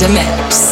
the mix.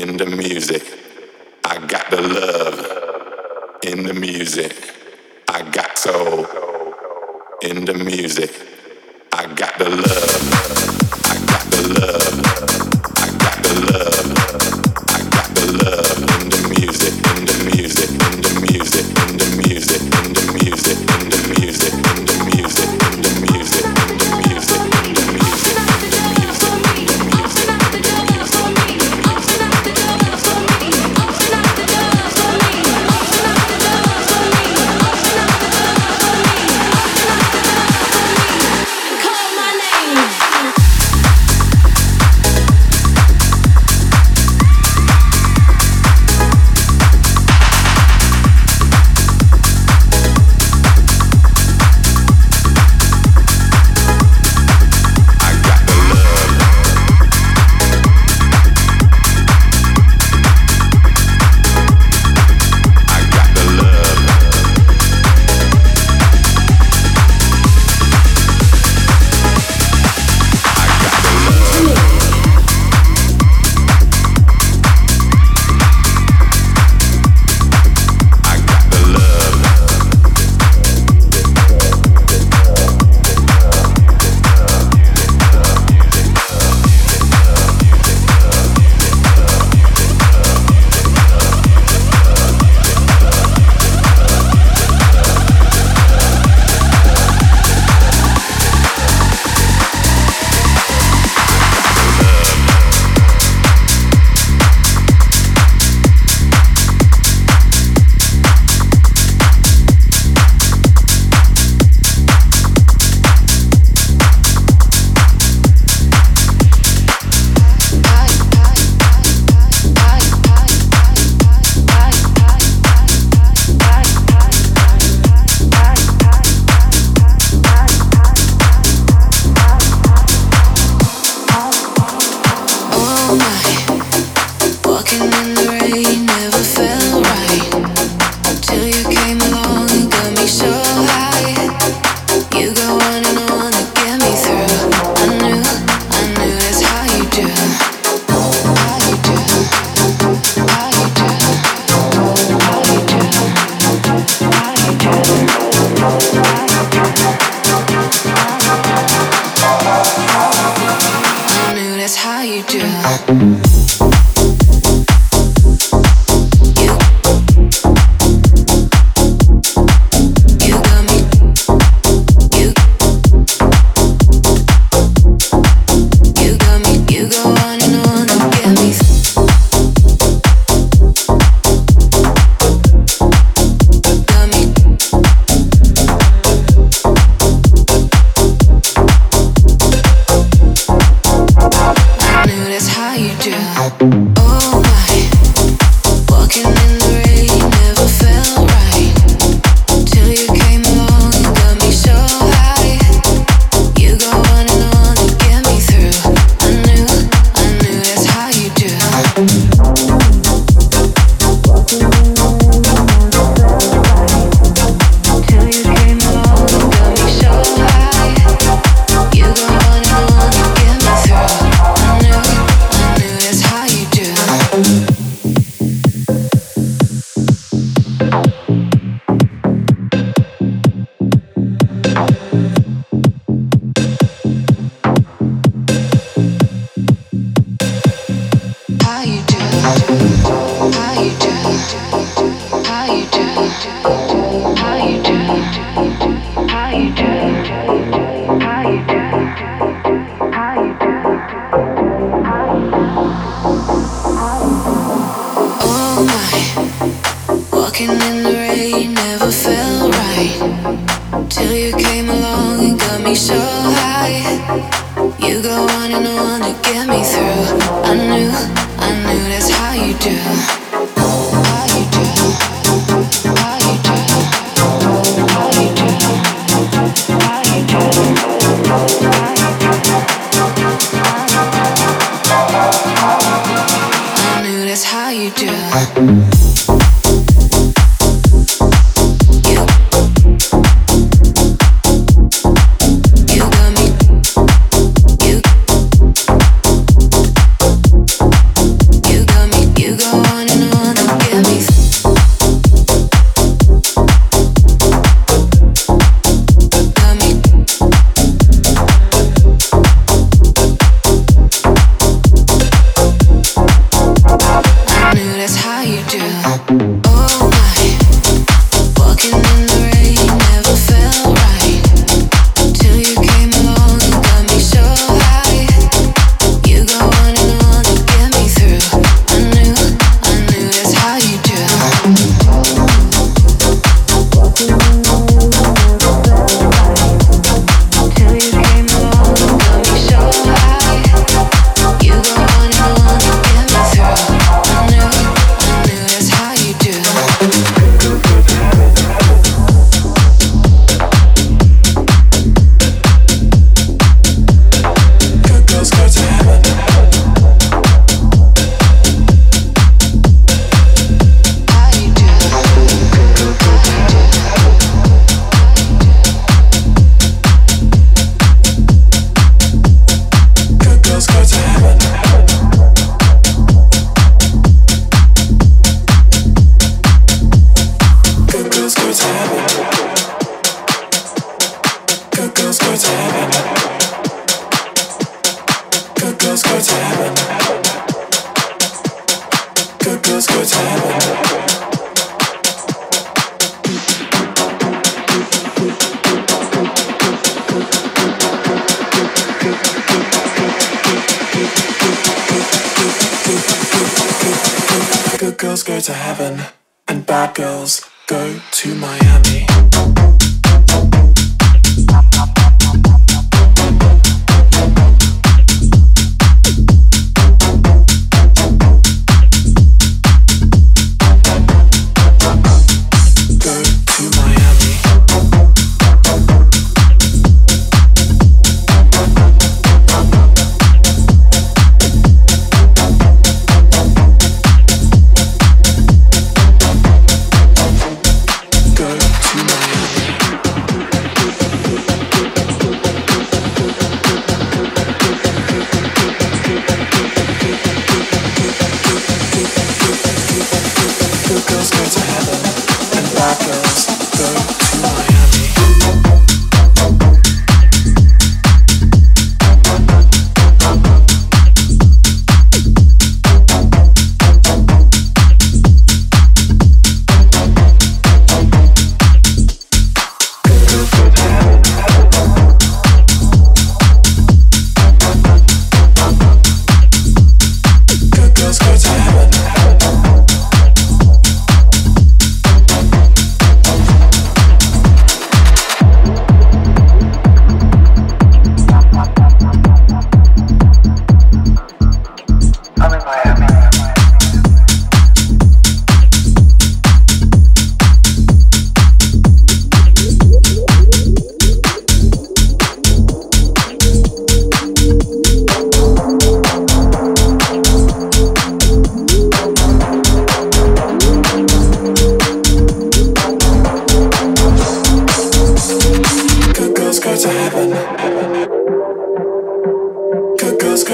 in the music. I got the love in the music. I got soul in the music. I got the love.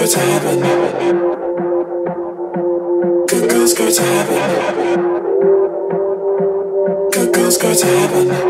to heaven. Good girls go to heaven. Good girls go to heaven.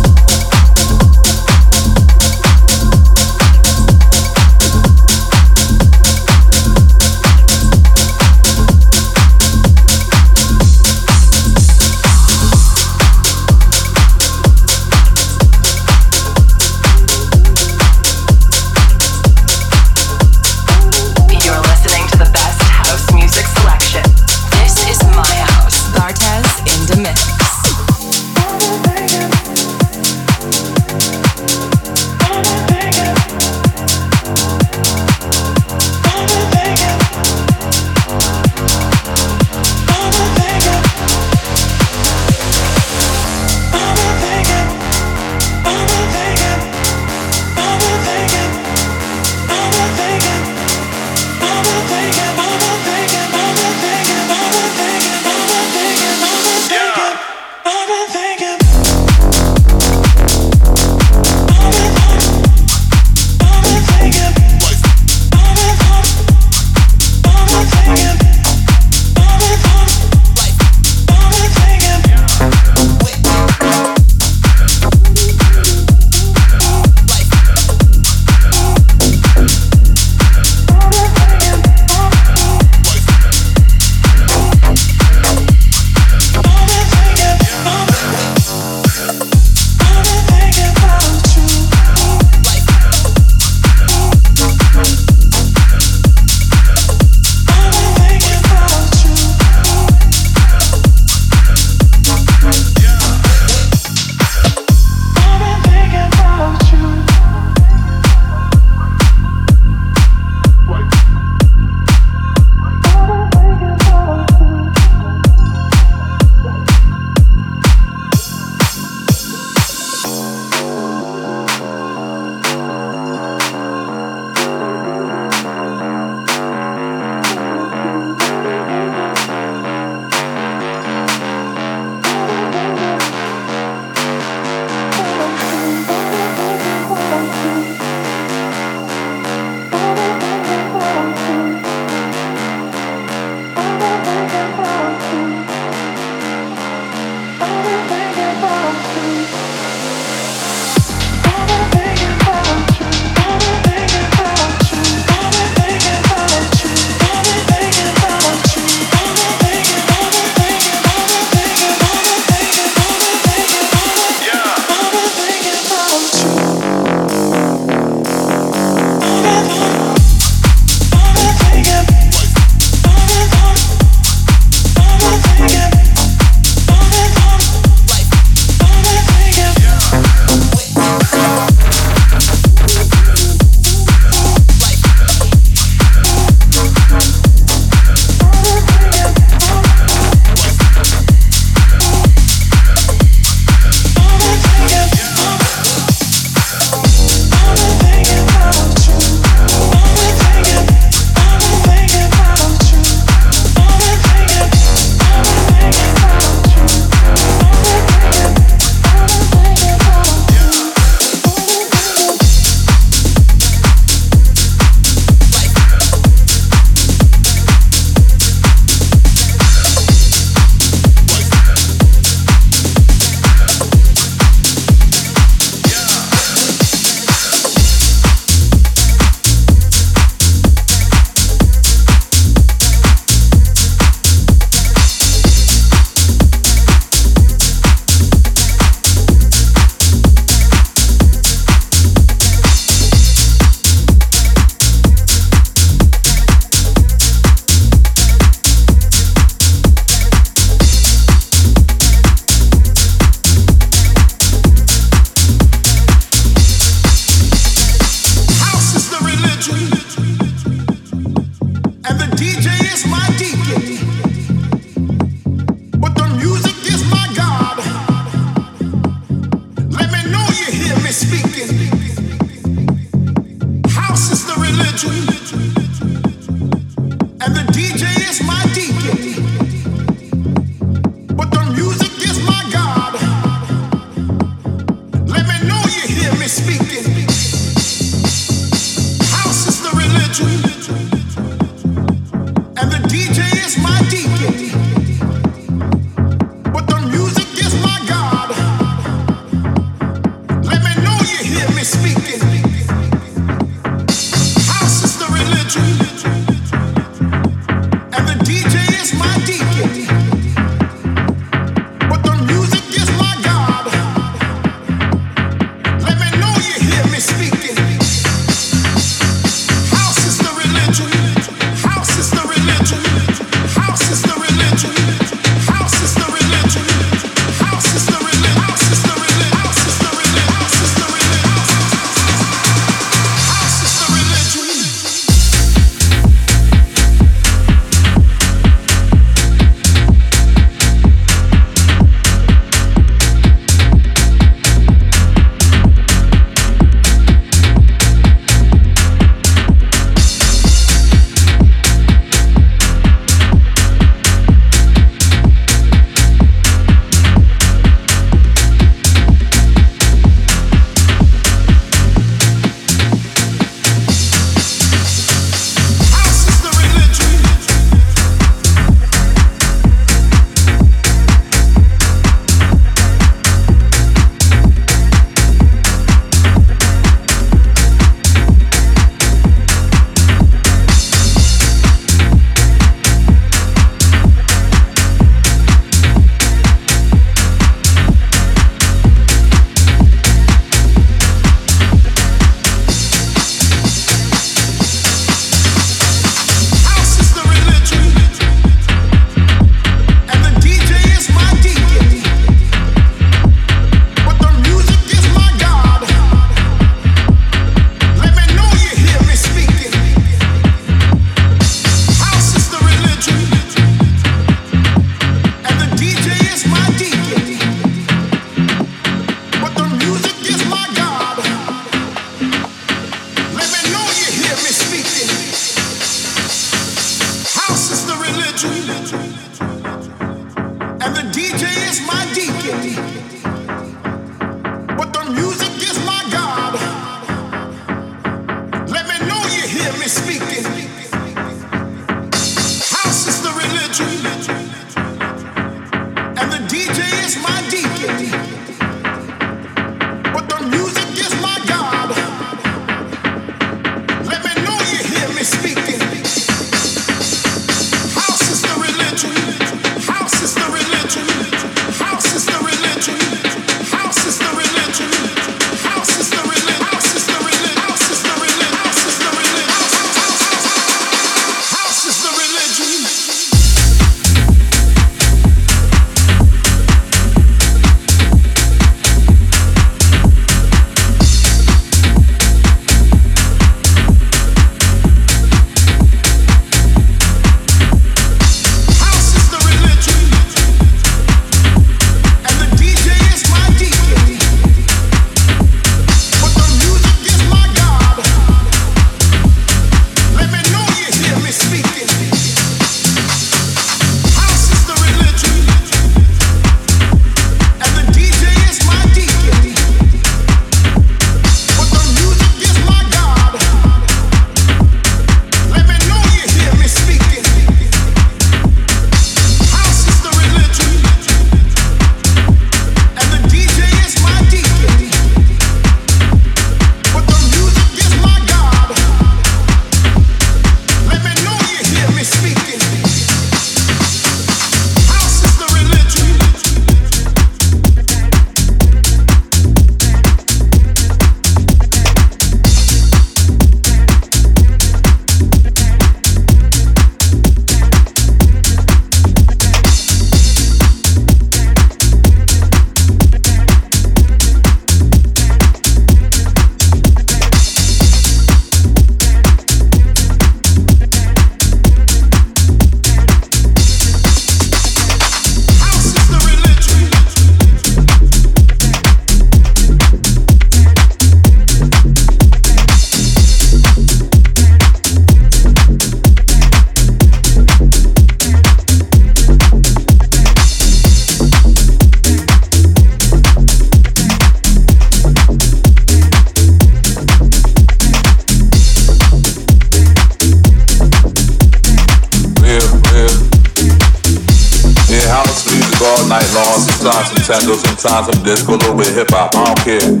Nintendo, sometimes I'm disco, little bit hip hop. I don't care.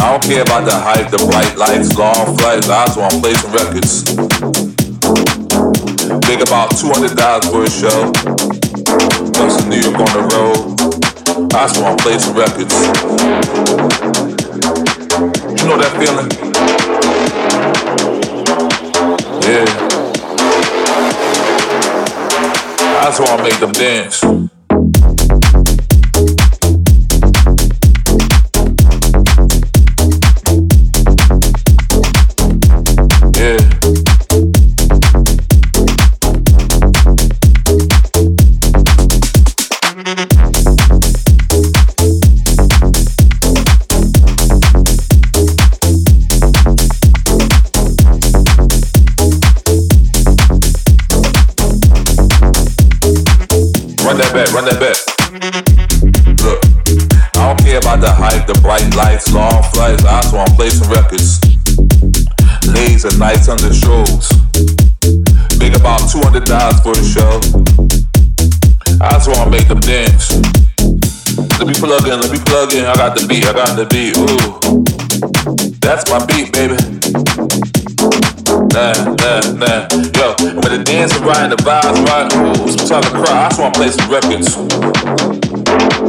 I don't care about the hype, the bright lights, long flights. I just want to play some records. Big about $200 for a show. Plus New York on the road. I just want to play some records. You know that feeling? Yeah. I just wanna make them dance. Run that back. Run that back. Look, I don't care about the hype, the bright lights, long flights. I just wanna play some records. Laser nights on the shows. Big about $200 for a show. I just wanna make them dance. Let me plug in, let me plug in. I got the beat, I got the beat. Ooh, that's my beat, baby nah, nah, nah. Yo, when the right and the vibes right, ooh, some time to cry. I just wanna play some records.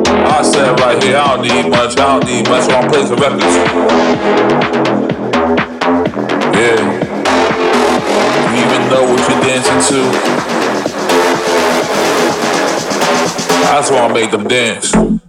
I said right here, I don't need much, I don't need much, so I'm play some records. Yeah. You even know what you're dancing to? I just wanna make them dance.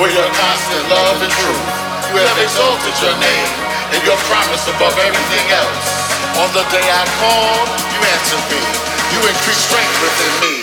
for your constant love and truth. You have exalted your name and your promise above everything else. On the day I called, you answered me. You increased strength within me.